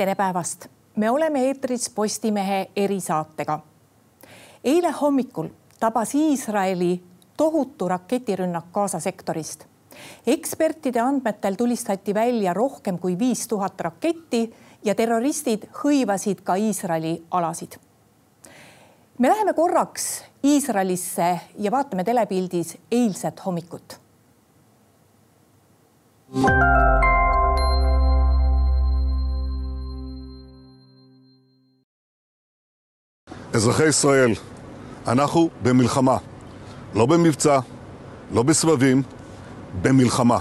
tere päevast, me oleme eetris Postimehe erisaatega. eile hommikul tabas Iisraeli tohutu raketirünnak Gaza sektorist. ekspertide andmetel tulistati välja rohkem kui viis tuhat raketti ja terroristid hõivasid ka Iisraeli alasid. me läheme korraks Iisraelisse ja vaatame telepildis eilset hommikut. אזרחי ישראל, אנחנו במלחמה. לא במבצע, לא בסבבים, במלחמה.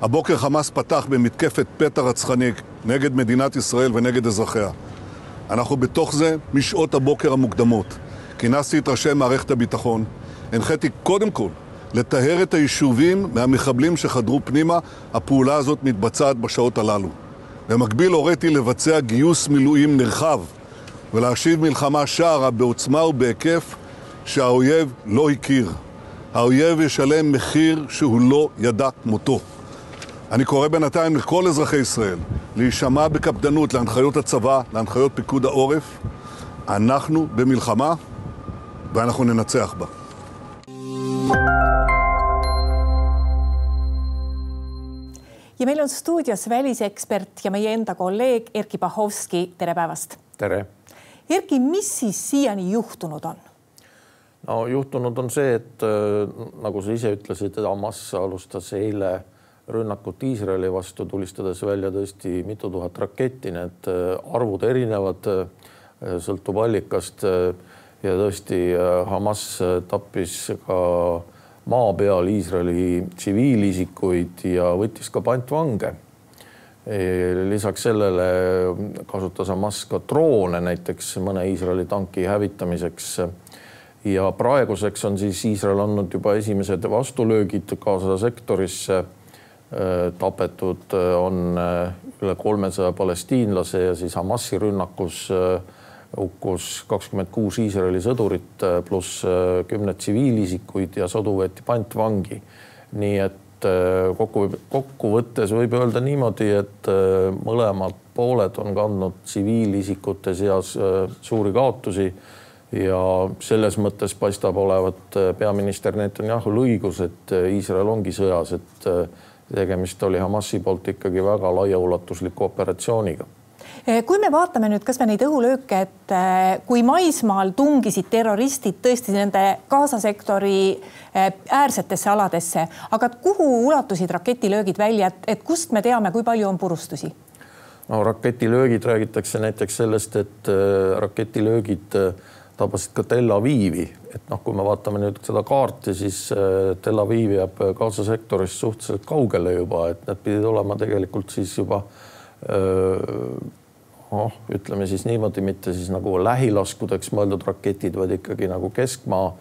הבוקר חמאס פתח במתקפת פתע רצחני נגד מדינת ישראל ונגד אזרחיה. אנחנו בתוך זה משעות הבוקר המוקדמות. כינסתי את ראשי מערכת הביטחון, הנחיתי קודם כל לטהר את היישובים מהמחבלים שחדרו פנימה, הפעולה הזאת מתבצעת בשעות הללו. במקביל הוריתי לבצע גיוס מילואים נרחב ולהשיב מלחמה שערה בעוצמה ובהיקף שהאויב לא הכיר. האויב ישלם מחיר שהוא לא ידע כמותו. אני קורא בינתיים לכל אזרחי ישראל להישמע בקפדנות להנחיות הצבא, להנחיות פיקוד העורף. אנחנו במלחמה ואנחנו ננצח בה. ja meil on stuudios välisekspert ja meie enda kolleeg Erkki Bahovski, tere päevast. tere. Erkki, mis siis siiani juhtunud on? no juhtunud on see, et äh, nagu sa ise ütlesid, Hamas alustas eile rünnakut Iisraeli vastu, tulistades välja tõesti mitu tuhat raketti, need äh, arvud erinevad, äh, sõltub allikast ja tõesti Hamas tappis ka maa peal Iisraeli tsiviilisikuid ja võttis ka pantvange. Lisaks sellele kasutas Hamas ka droone näiteks mõne Iisraeli tanki hävitamiseks. ja praeguseks on siis Iisrael andnud juba esimesed vastulöögid Gaza sektorisse. tapetud on üle kolmesaja palestiinlase ja siis Hamasi rünnakus hukkus kakskümmend kuus Iisraeli sõdurit pluss äh, kümned tsiviilisikuid ja sadu võeti pantvangi. nii et äh, kokku, kokkuvõttes võib öelda niimoodi, et äh, mõlemad pooled on kandnud tsiviilisikute seas suuri kaotusi ja selles mõttes paistab olevat peaminister Netanyahul õigus, et Iisrael ongi sõjas, et tegemist oli Hamasi poolt ikkagi väga laiaulatusliku operatsiooniga kui me vaatame nüüd kasvõi neid õhulööke, et eh, kui maismaal tungisid terroristid tõesti nende Gaza sektori eh, äärsetesse aladesse, aga kuhu ulatusid raketilöögid välja, et, et kust me teame, kui palju on purustusi? no raketilöögid räägitakse näiteks sellest, et raketilöögid tabasid ka Tel Avivi, et noh, kui me vaatame nüüd seda kaarti, siis Tel Aviv jääb Gaza sektorist suhteliselt kaugele juba, et need pidid olema tegelikult siis juba öö, noh, ütleme siis niimoodi, mitte siis nagu lähilaskudeks mõeldud raketid, vaid ikkagi nagu keskmaa.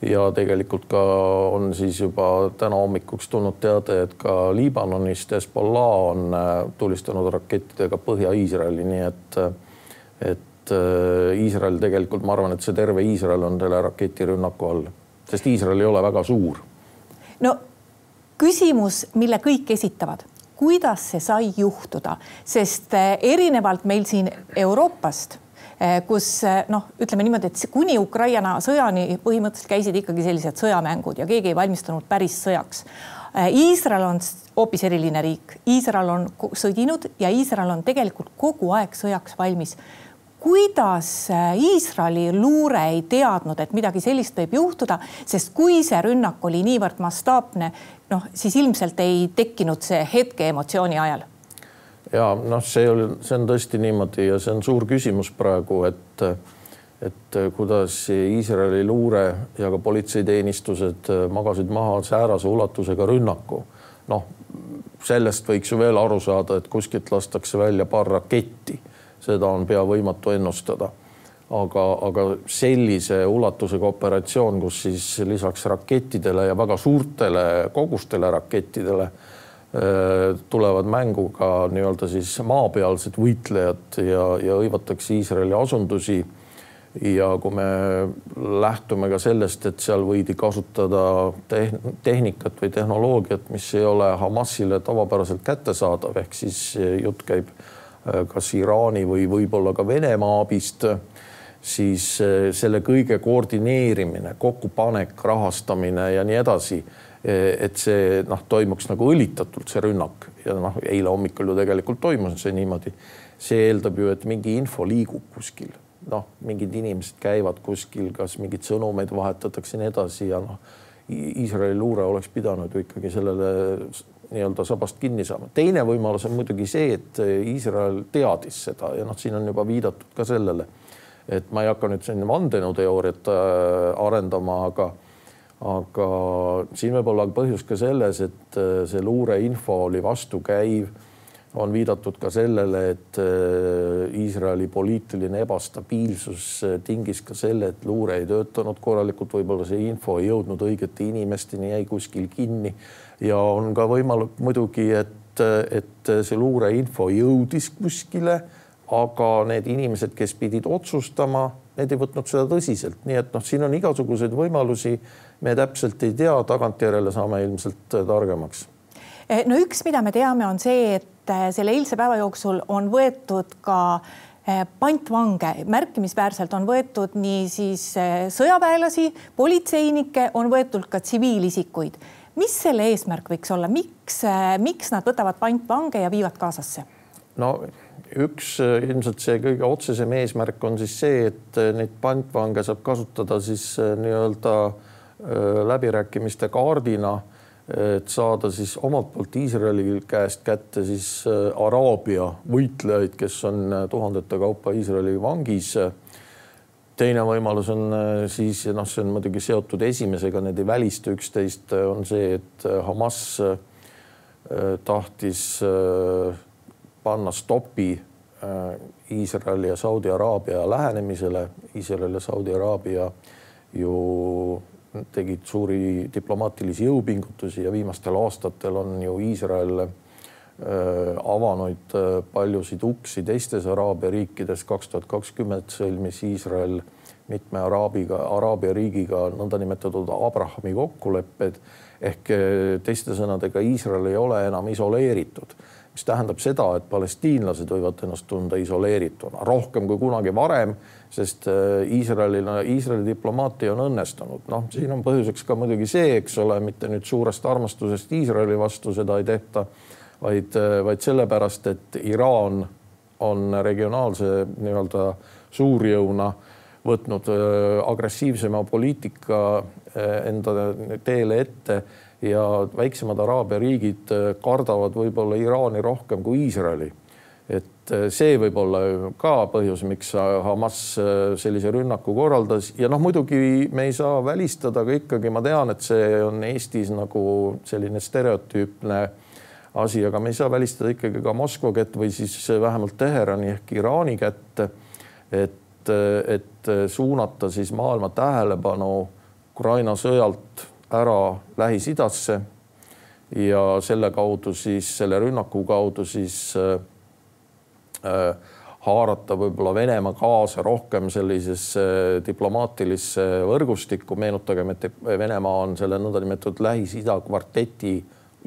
ja tegelikult ka on siis juba täna hommikuks tulnud teade, et ka Liibanonist Hezbollah on äh, tulistanud rakettidega Põhja-Iisraeli, nii et, et äh, Iisrael tegelikult, ma arvan, et see terve Iisrael on selle raketirünnaku all, sest Iisrael ei ole väga suur. no küsimus, mille kõik esitavad kuidas see sai juhtuda, sest eh, erinevalt meil siin Euroopast eh, kus eh, noh, ütleme niimoodi, et kuni Ukraina sõjani põhimõtteliselt käisid ikkagi sellised sõjamängud ja keegi ei valmistunud päris sõjaks. Iisrael on hoopis eriline riik, Iisrael on sõdinud ja Iisrael on tegelikult kogu aeg sõjaks valmis kuidas Iisraeli luure ei teadnud, et midagi sellist võib juhtuda, sest kui see rünnak oli niivõrd mastaapne, noh, siis ilmselt ei tekkinud see hetke emotsiooni ajal. ja noh, see oli, see on tõesti niimoodi ja see on suur küsimus praegu, et et kuidas Iisraeli luure ja ka politseiteenistused magasid maha säärase ulatusega rünnaku. noh, sellest võiks ju veel aru saada, et kuskilt lastakse välja paar raketti, seda on pea võimatu ennustada aga, aga sellise ulatusega operatsioon, kus siis lisaks rakettidele ja väga suurtele kogustele rakettidele äh, tulevad mängu ka nii-öelda siis maapealsed võitlejad ja, ja hõivatakse Iisraeli asundusi. ja kui me lähtume ka sellest, et seal võidi kasutada tehnikat või tehnoloogiat, mis ei ole Hamasile tavapäraselt kättesaadav, ehk siis jutt käib kas Iraani või võib-olla ka Venemaa abist, siis selle kõige koordineerimine, kokkupanek, rahastamine ja nii edasi et see noh, toimuks nagu õlitatult, see rünnak ja noh, eile hommikul ju tegelikult toimus see niimoodi. see eeldab ju, et mingi info liigub kuskil, noh, mingid inimesed käivad kuskil, kas mingeid sõnumeid vahetatakse ja nii edasi ja noh, Iisraeli luure oleks pidanud ju ikkagi sellele nii-öelda sabast kinni saama. teine võimalus on muidugi see, et Iisrael teadis seda ja noh, siin on juba viidatud ka sellele, et ma ei hakka nüüd siin vandenõuteooriat äh, arendama, aga aga siin võib olla põhjus ka selles, et äh, see luureinfo oli vastukäiv. on viidatud ka sellele, et äh, Iisraeli poliitiline ebastabiilsus tingis ka selle, et luure ei töötanud korralikult, võib-olla see info ei jõudnud õigete inimesteni, jäi kuskil kinni ja on ka võimalik muidugi, et, et see luureinfo jõudis kuskile, aga need inimesed, kes pidid otsustama, need ei võtnud seda tõsiselt, nii et noh, siin on igasuguseid võimalusi me täpselt ei tea, tagantjärele saame ilmselt targemaks. Eh, no üks, mida me teame, on see, et äh, selle eilse päeva jooksul on võetud ka äh, pantvange, märkimisväärselt on võetud nii siis sõjaväelasi, politseinikke, on võetud ka tsiviilisikuid. Mis selle eesmärk võiks olla, miks, miks nad võtavad pantvange ja viivad Gazasse? no üks ilmselt see kõige otsesem eesmärk on siis see, et neid pantvange saab kasutada siis nii-öelda äh, Äh, läbirääkimiste kaardina, et saada siis omalt poolt Iisraeli käest kätte siis äh, Araabia võitlejaid, kes on äh, tuhandete kaupa Iisraeli vangis. Teine võimalus on siis, noh, see on muidugi seotud esimesega, need ei välista üksteist, on see, et Hamas tahtis panna stopi Iisraeli ja Saudi Araabia lähenemisele. Iisrael ja Saudi Araabia ju tegid suuri diplomaatilisi jõupingutusi ja viimastel aastatel on ju Iisrael äh, avanud äh, paljusid uksi teistes Araabia riikides. kaks tuhat kakskümmend sõlmis Iisrael mitme araabiga, Araabia riigiga nõndanimetatud Abrahami kokkulepped ehk äh, teiste sõnadega Iisrael ei ole enam isoleeritud mis tähendab seda, et palestiinlased võivad ennast tunda isoleerituna rohkem kui kunagi varem, sest äh, Iisraelil, Iisraeli diplomaatia on õnnestunud. noh, siin on põhjuseks ka muidugi see, eks ole, mitte nüüd suurest armastusest Iisraeli vastu seda ei tehta, vaid, äh, vaid sellepärast, et Iraan on regionaalse nii-öelda suurjõuna võtnud äh, agressiivsema poliitika enda teele ette ja väiksemad Araabia riigid äh, kardavad võib-olla Iraani rohkem kui Iisraeli. et äh, see võib olla ka põhjus, miks Hamas äh, sellise rünnaku korraldas ja noh, muidugi me ei saa välistada, aga ikkagi ma tean, et see on Eestis nagu selline stereotüüpne asi, aga me ei saa välistada ikkagi ka Moskva kätt või siis vähemalt Teherani ehk Iraani kätte. et, et suunata siis maailma tähelepanu Ukraina sõjalt ära Lähis-Idasse ja selle kaudu siis, selle rünnaku kaudu siis äh, haarata võib-olla Venemaa kaasa rohkem sellisesse diplomaatilisse võrgustikku. meenutagem, et Venemaa on selle nõndanimetatud Lähis-Ida kvarteti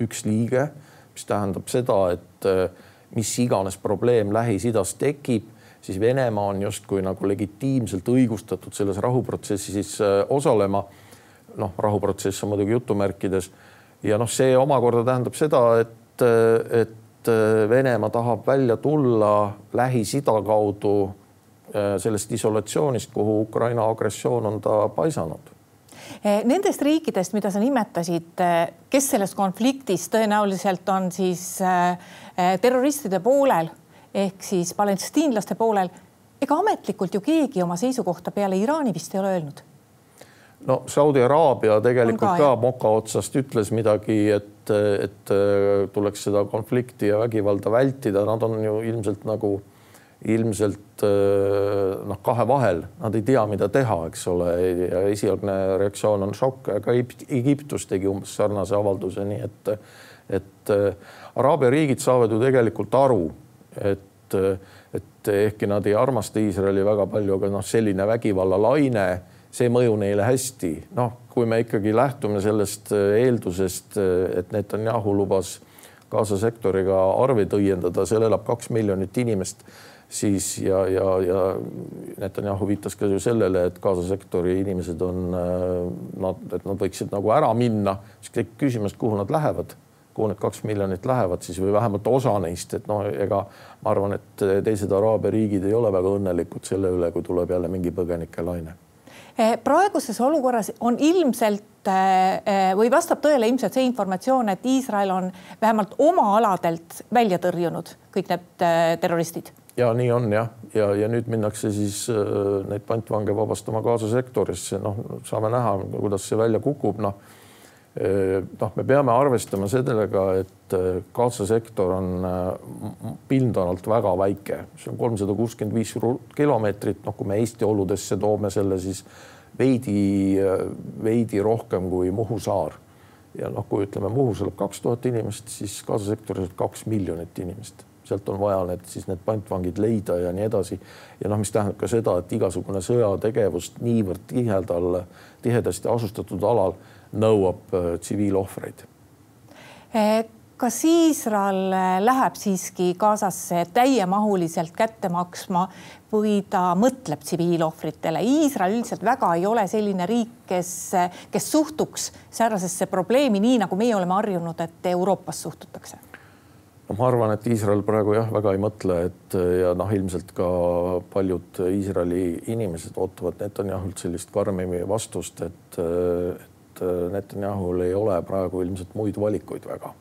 üks liige, mis tähendab seda, et äh, mis iganes probleem Lähis-Idas tekib, siis Venemaa on justkui nagu legitiimselt õigustatud selles rahuprotsessis äh, osalema. Noh, rahuprotsess on muidugi jutumärkides. Ja noh, see omakorda tähendab seda, et, et Venemaa tahab välja tulla Lähis-Ida kaudu äh, sellest isolatsioonist, kuhu Ukraina agressioon on ta paisanud. äh, Nendest riikidest, mida sa nimetasid, äh, kes selles konfliktis tõenäoliselt on siis terroristide poolel ehk siis palestiinlaste poolel, ega ametlikult ju keegi oma seisukohta peale Iraani vist ei ole öelnud. No Saudi Araabia tegelikult ka, ka moka otsast ütles midagi, et, et tuleks seda konflikti ja vägivalda vältida, nad on ju ilmselt nagu ilmselt noh, kahe vahel, nad ei tea, mida teha, eks ole, ja esialgne reaktsioon on šokk, aga Egiptus tegi umbes sarnase avalduse, nii et, et Araabia riigid saavad ju tegelikult aru, et, et ehkki nad ei armasta Iisraeli väga palju, aga noh, selline vägivallalaine see ei mõju neile hästi. noh, kui me ikkagi lähtume sellest äh, eeldusest, äh, et Netanyahu lubas Gaza sektoriga arveid õiendada, seal elab kaks miljonit inimest siis ja, ja, ja Netanyahu viitas ka ju sellele, et Gaza sektori inimesed on nad, et nad võiksid nagu ära minna, siis tekib küsimus, kuhu nad lähevad. Kuhu need kaks miljonit lähevad siis või vähemalt osa neist, et no ega ma arvan, et teised Araabia riigid ei ole väga õnnelikud selle üle, kui tuleb jälle mingi põgenikelaine praeguses olukorras on ilmselt eh, eh, või vastab tõele ilmselt see informatsioon, et Iisrael on vähemalt oma aladelt välja tõrjunud kõik need terroristid. ja nii on jah, ja, ja nüüd minnakse siis neid pantvange vabastama Gaza sektorisse, noh, saame näha, kuidas see välja kukub, noh noh, me peame arvestama sellega, et Gaza sektor on pindalalt väga väike, see on kolmsada kuuskümmend viis kilomeetrit, noh, kui me Eesti oludesse toome selle, siis veidi, veidi rohkem kui Muhu saar. ja noh, kui ütleme, Muhus elab kaks tuhat inimest, siis Gaza sektoris kaks miljonit inimest sealt on vaja need siis need pantvangid leida ja nii edasi. ja noh, mis tähendab ka seda, et igasugune sõjategevus niivõrd tihedal, tihedasti asustatud alal nõuab äh, tsiviilohvreid. Eh, kas Iisrael äh, läheb siiski Gazasse täiemahuliselt kätte maksma või ta mõtleb tsiviilohvritele? Iisrael üldiselt väga ei ole selline riik, kes, kes suhtuks säärasesse probleemi nii, nagu meie oleme harjunud, et Euroopas suhtutakse no ma arvan, et Iisrael praegu jah, väga ei mõtle, et ja noh, ilmselt ka paljud Iisraeli inimesed ootavad Netanyahult sellist karmi vastust, et, et et äh, Netanyahul ei ole praegu ilmselt muid valikuid väga.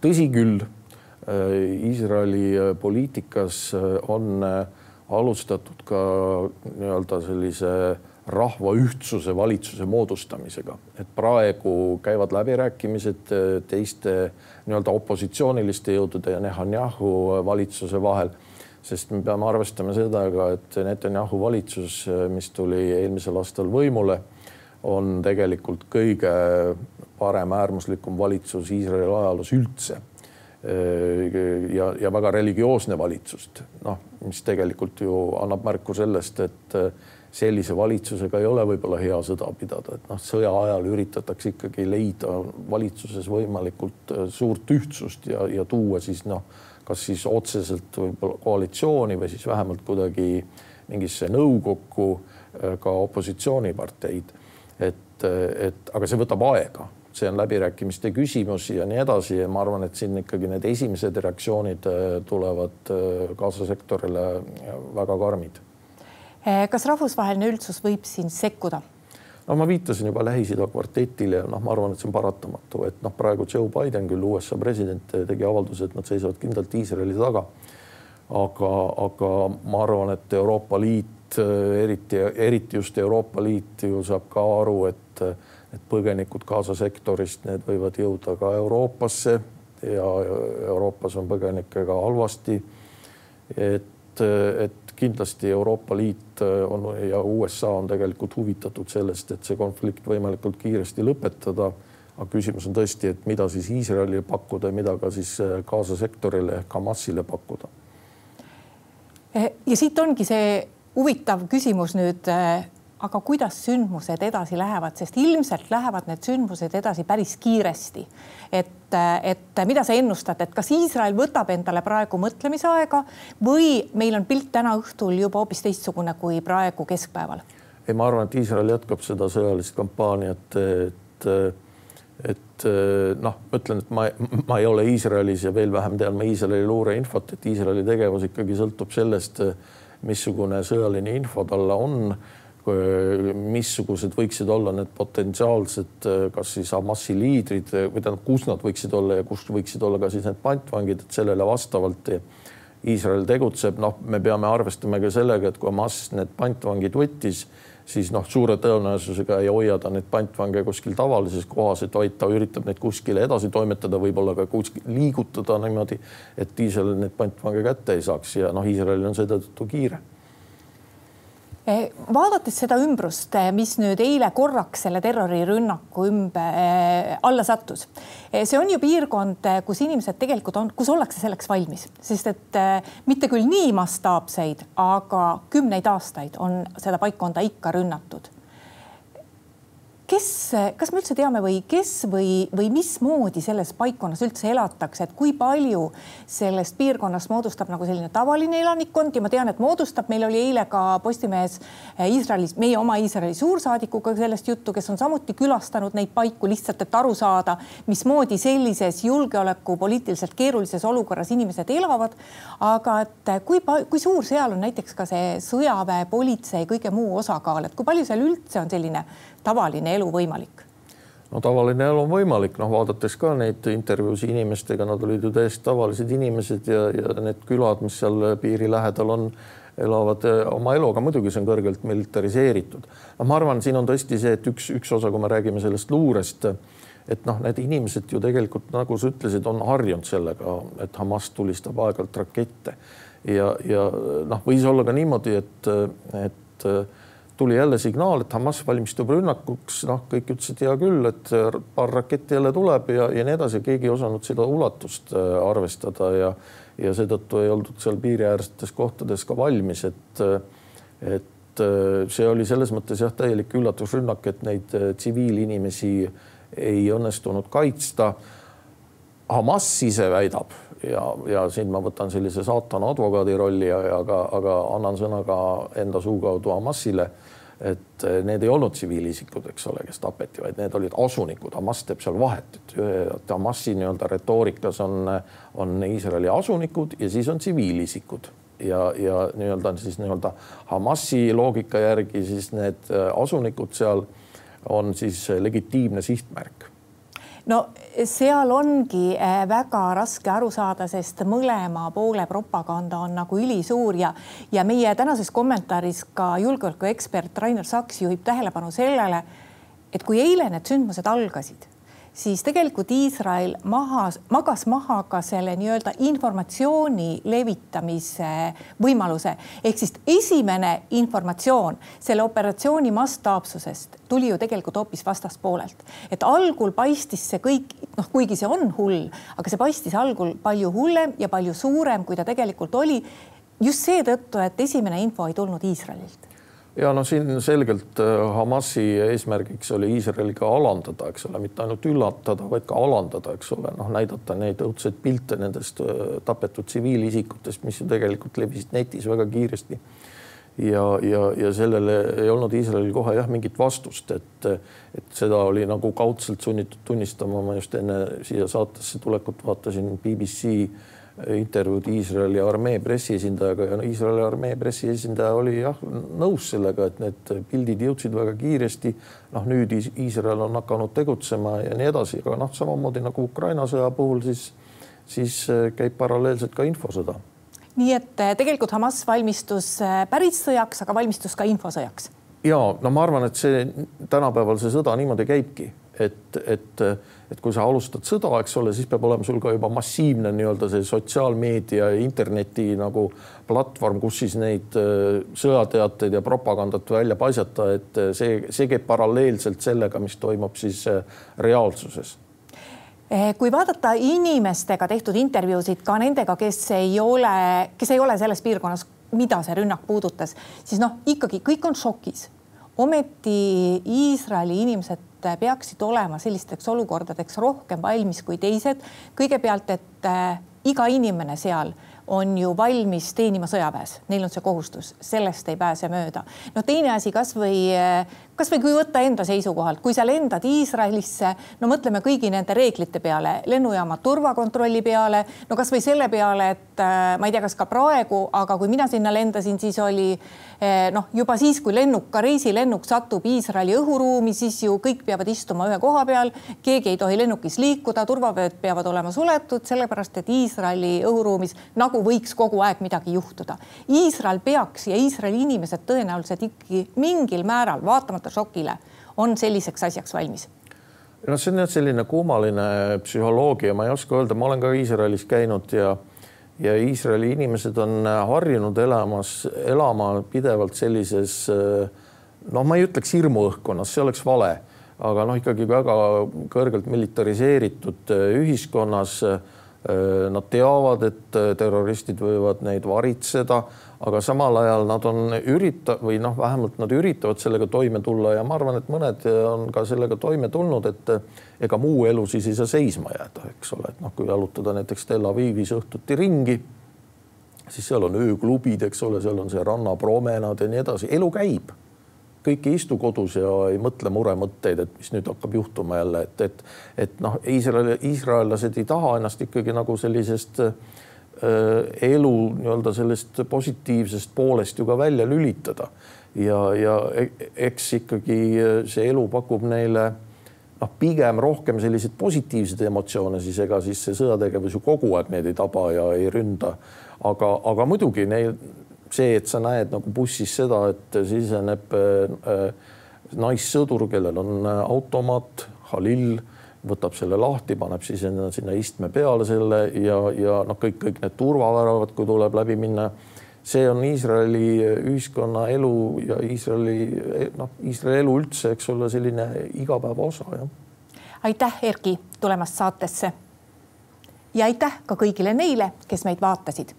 tõsi küll, äh, Iisraeli äh, poliitikas on alustatud ka nii-öelda sellise rahva ühtsuse valitsuse moodustamisega, et praegu käivad läbirääkimised teiste nii-öelda opositsiooniliste jõudude ja Netanyahu valitsuse vahel, sest me peame arvestama sellega, et Netanyahu valitsus, mis tuli eelmisel aastal võimule on tegelikult kõige paremäärmuslikum valitsus Iisraeli ajaloos üldse. ja, ja väga religioosne valitsust, noh, mis tegelikult ju annab märku sellest, et sellise valitsusega ei ole võib-olla hea sõda pidada, et noh, sõja ajal üritatakse ikkagi leida valitsuses võimalikult suurt ühtsust ja, ja tuua siis noh, kas siis otseselt võib-olla koalitsiooni või siis vähemalt kuidagi mingisse nõukokku ka opositsiooniparteid et, et aga see võtab aega, see on läbirääkimiste küsimus ja nii edasi ja ma arvan, et siin ikkagi need esimesed reaktsioonid äh, tulevad äh, kaasasektorile väga karmid. Kas rahvusvaheline üldsus võib siin sekkuda? no ma viitasin juba Lähis-Ida kvartetile ja noh, ma arvan, et see on paratamatu, et noh, praegu Joe Biden küll USA president tegi avalduse, et nad seisavad kindlalt Iisraeli taga. aga, aga ma arvan, et Euroopa Liit Äh, eriti, eriti just Euroopa Liit ju saab ka aru, et, et põgenikud Gaza sektorist, need võivad jõuda ka Euroopasse ja Euroopas on põgenikega halvasti. et, et kindlasti Euroopa Liit on ja USA on tegelikult huvitatud sellest, et see konflikt võimalikult kiiresti lõpetada. aga küsimus on tõesti, et mida siis Iisraelile pakkuda ja mida ka siis Gaza sektorile ehk Hamasile pakkuda. ja siit ongi see huvitav küsimus nüüd, äh, aga kuidas sündmused edasi lähevad, sest ilmselt lähevad need sündmused edasi päris kiiresti. et, äh, et mida sa ennustad, et kas Iisrael võtab endale praegu mõtlemisaega või meil on pilt täna õhtul juba hoopis teistsugune kui praegu keskpäeval? ei, ma arvan, et Iisrael jätkab seda sõjalist kampaaniat, et et noh, ma ütlen, et ma, ma ei ole Iisraelis ja veel vähem tean ma Iisraeli luureinfot, et Iisraeli tegevus ikkagi sõltub sellest missugune sõjaline info talle on, missugused võiksid olla need potentsiaalsed, kas siis Hamasi liidrid või tähendab, kus nad võiksid olla ja kus võiksid olla ka siis need pantvangid, et sellele vastavalt Iisrael tegutseb, noh, me peame arvestama ka sellega, et kui Hamas need pantvangid võttis siis noh, suure tõenäosusega ei hoia ta neid pantvange kuskil tavalises kohas, et vaid ta üritab neid kuskile edasi toimetada, võib-olla ka kuskil liigutada niimoodi, et Iisrael neid pantvange kätte ei saaks. Ja noh, Iisraelil on seetõttu kiire vaadates seda ümbrust, eh, mis nüüd eile korraks selle terrorirünnaku ümber äh, alla sattus. see on ju piirkond, kus inimesed tegelikult on, kus ollakse selleks valmis, sest et mitte küll nii mastaapseid, aga kümneid aastaid on seda paikkonda ikka rünnatud. Kes, kas me üldse teame või kes või, või mismoodi selles paikkonnas üldse elatakse, et kui palju sellest piirkonnast moodustab nagu selline tavaline elanikkond ja ma tean, et moodustab, meil oli eile ka Postimehes eh, Iisraelis, meie oma Iisraeli suursaadikuga sellest juttu, kes on samuti külastanud neid paiku lihtsalt, et aru saada, mismoodi sellises julgeolekupoliitiliselt keerulises olukorras inimesed elavad. aga et kui, kui suur seal on näiteks ka see sõjaväe, politsei, kõige muu osakaal, et kui palju seal üldse on selline tavaline elu võimalik? no tavaline elu on võimalik, noh, vaadates ka neid intervjuusid inimestega, nad olid ju täiesti tavalised inimesed ja, ja need külad, mis seal piiri lähedal on, elavad eh, oma eluga, muidugi see on kõrgelt militariseeritud. no ma arvan, siin on tõesti see, et üks, üks osa, kui me räägime sellest luurest, et noh, need inimesed ju tegelikult, nagu sa ütlesid, on harjunud sellega, et Hamas tulistab aeg-ajalt rakette ja, ja noh, võis olla ka niimoodi, et, et tuli jälle signaal, et Hamas valmistub rünnakuks, noh, kõik ütlesid hea küll, et paar raketti jälle tuleb ja, ja nii edasi, keegi ei osanud seda ulatust äh, arvestada ja ja seetõttu ei oldud seal piiriäärsetes kohtades ka valmis, et et äh, see oli selles mõttes jah, täielik üllatusrünnak, et neid äh, tsiviilinimesi ei õnnestunud kaitsta. Hamas ise väidab ja, ja siin ma võtan sellise saatana advokaadi rolli, aga, aga annan sõna ka enda suu kaudu Hamasile et eh, need ei olnud tsiviilisikud, eks ole, kes tapeti, vaid need olid asunikud. Hamas teeb seal vahet, et Hamasi nii-öelda retoorikas on, on Iisraeli asunikud ja siis on tsiviilisikud ja, ja nii-öelda siis nii-öelda Hamasi loogika järgi siis need eh, asunikud seal on siis legitiimne sihtmärk no seal ongi äh, väga raske aru saada, sest mõlema poole propaganda on nagu ülisuur ja, ja meie tänases kommentaaris ka julgeolekuekspert Rainer Saks juhib tähelepanu sellele, et kui eile need sündmused algasid siis tegelikult Iisrael maha, magas maha ka selle nii-öelda informatsiooni levitamise võimaluse. ehk siis esimene informatsioon selle operatsiooni mastaapsusest tuli ju tegelikult hoopis vastaspoolelt. et algul paistis see kõik, noh, kuigi see on hull, aga see paistis algul palju hullem ja palju suurem, kui ta tegelikult oli. just seetõttu, et esimene info ei tulnud Iisraelilt ja noh, siin selgelt äh, Hamasi eesmärgiks oli Iisraeli ka alandada, eks ole, mitte ainult üllatada, vaid ka alandada, eks ole, noh, näidata neid õudseid pilte nendest äh, tapetud tsiviilisikutest, mis ju tegelikult levisid netis väga kiiresti. ja, ja, ja sellele ei olnud Iisraelil kohe jah mingit vastust, et, et seda oli nagu kaudselt sunnitud tunnistama. ma just enne siia saatesse tulekut vaatasin BBC intervjuud Iisraeli armee pressiesindajaga ja Iisraeli armee pressiesindaja oli jah nõus sellega, et need pildid jõudsid väga kiiresti. noh, nüüd Iisrael on hakanud tegutsema ja nii edasi, aga noh, samamoodi nagu Ukraina sõja puhul, siis, siis äh, käib paralleelselt ka infosõda. nii et äh, tegelikult Hamas valmistus äh, päris sõjaks, aga valmistus ka infosõjaks. ja no ma arvan, et see tänapäeval see sõda niimoodi käibki, et, et et kui sa alustad sõda, eks ole, siis peab olema sul ka juba massiivne nii-öelda see sotsiaalmeedia, interneti nagu platvorm, kus siis neid äh, sõjateateid ja propagandat välja paisata, et äh, see, see käib paralleelselt sellega, mis toimub siis äh, reaalsuses eh, kui vaadata inimestega tehtud intervjuusid ka nendega, kes ei ole, kes ei ole selles piirkonnas, mida see rünnak puudutas, siis noh, ikkagi kõik on šokis. ometi Iisraeli inimesed peaksid olema sellisteks olukordadeks rohkem valmis kui teised. kõigepealt, et äh, iga inimene seal on ju valmis teenima sõjaväes, neil on see kohustus, sellest ei pääse mööda. no teine asi, kasvõi äh, kasvõi kui võtta enda seisukohalt, kui sa lendad Iisraelisse, no mõtleme kõigi nende reeglite peale, lennujaama turvakontrolli peale, no kasvõi selle peale, et äh, ma ei tea, kas ka praegu, aga kui mina sinna lendasin, siis oli äh, noh, juba siis, kui lennuk, ka reisilennuk satub Iisraeli õhuruumi, siis ju kõik peavad istuma ühe koha peal, keegi ei tohi lennukis liikuda, turvavööd peavad olema suletud, sellepärast et Iisraeli õhuruumis nagu võiks kogu aeg midagi juhtuda. Iisrael peaks ja Iisraeli inimesed tõenäoliselt ikkagi mingil määral vaatamata šokile, on selliseks asjaks valmis? noh, see on jah selline kummaline psühholoogia, ma ei oska öelda, ma olen ka Iisraelis käinud ja ja Iisraeli inimesed on harjunud elamas, elama pidevalt sellises noh, ma ei ütleks hirmuõhkkonnas, see oleks vale, aga noh, ikkagi väga kõrgelt militariseeritud ühiskonnas Nad teavad, et terroristid võivad neid varitseda, aga samal ajal nad on ürita- või noh, vähemalt nad üritavad sellega toime tulla ja ma arvan, et mõned on ka sellega toime tulnud, et ega muu elu siis ei saa seisma jääda, eks ole, et noh, kui jalutada näiteks Tel Avivis õhtuti ringi, siis seal on ööklubid, eks ole, seal on see rannapromenaad ja nii edasi, elu käib kõik ei istu kodus ja ei mõtle muremõtteid, et mis nüüd hakkab juhtuma jälle, et, et, et noh, Iisrael, iisraellased ei taha ennast ikkagi nagu sellisest äh, elu nii-öelda sellest positiivsest poolest ju ka välja lülitada. ja, ja e-, eks ikkagi see elu pakub neile noh, pigem rohkem selliseid positiivseid emotsioone, siis ega siis see sõjategevus ju kogu aeg neid ei taba ja ei ründa. aga, aga muidugi neil see, et sa näed nagu bussis seda, et siseneb äh, naissõdur, kellel on äh, automaat, Halil võtab selle lahti, paneb siis sinna, sinna istme peale selle ja, ja noh, kõik, kõik need turvaväravad, kui tuleb läbi minna. see on Iisraeli ühiskonna elu ja Iisraeli noh, Iisraeli elu üldse, eks ole, selline igapäeva osa jah. aitäh, Erki, tulemast saatesse. ja aitäh ka kõigile neile, kes meid vaatasid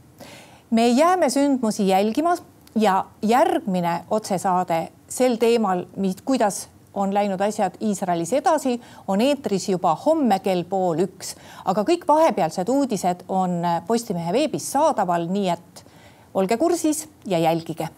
me jääme sündmusi jälgima ja järgmine otsesaade sel teemal, kuidas on läinud asjad Iisraelis edasi, on eetris juba homme kell pool üks, aga kõik vahepealsed uudised on Postimehe veebis saadaval, nii et olge kursis ja jälgige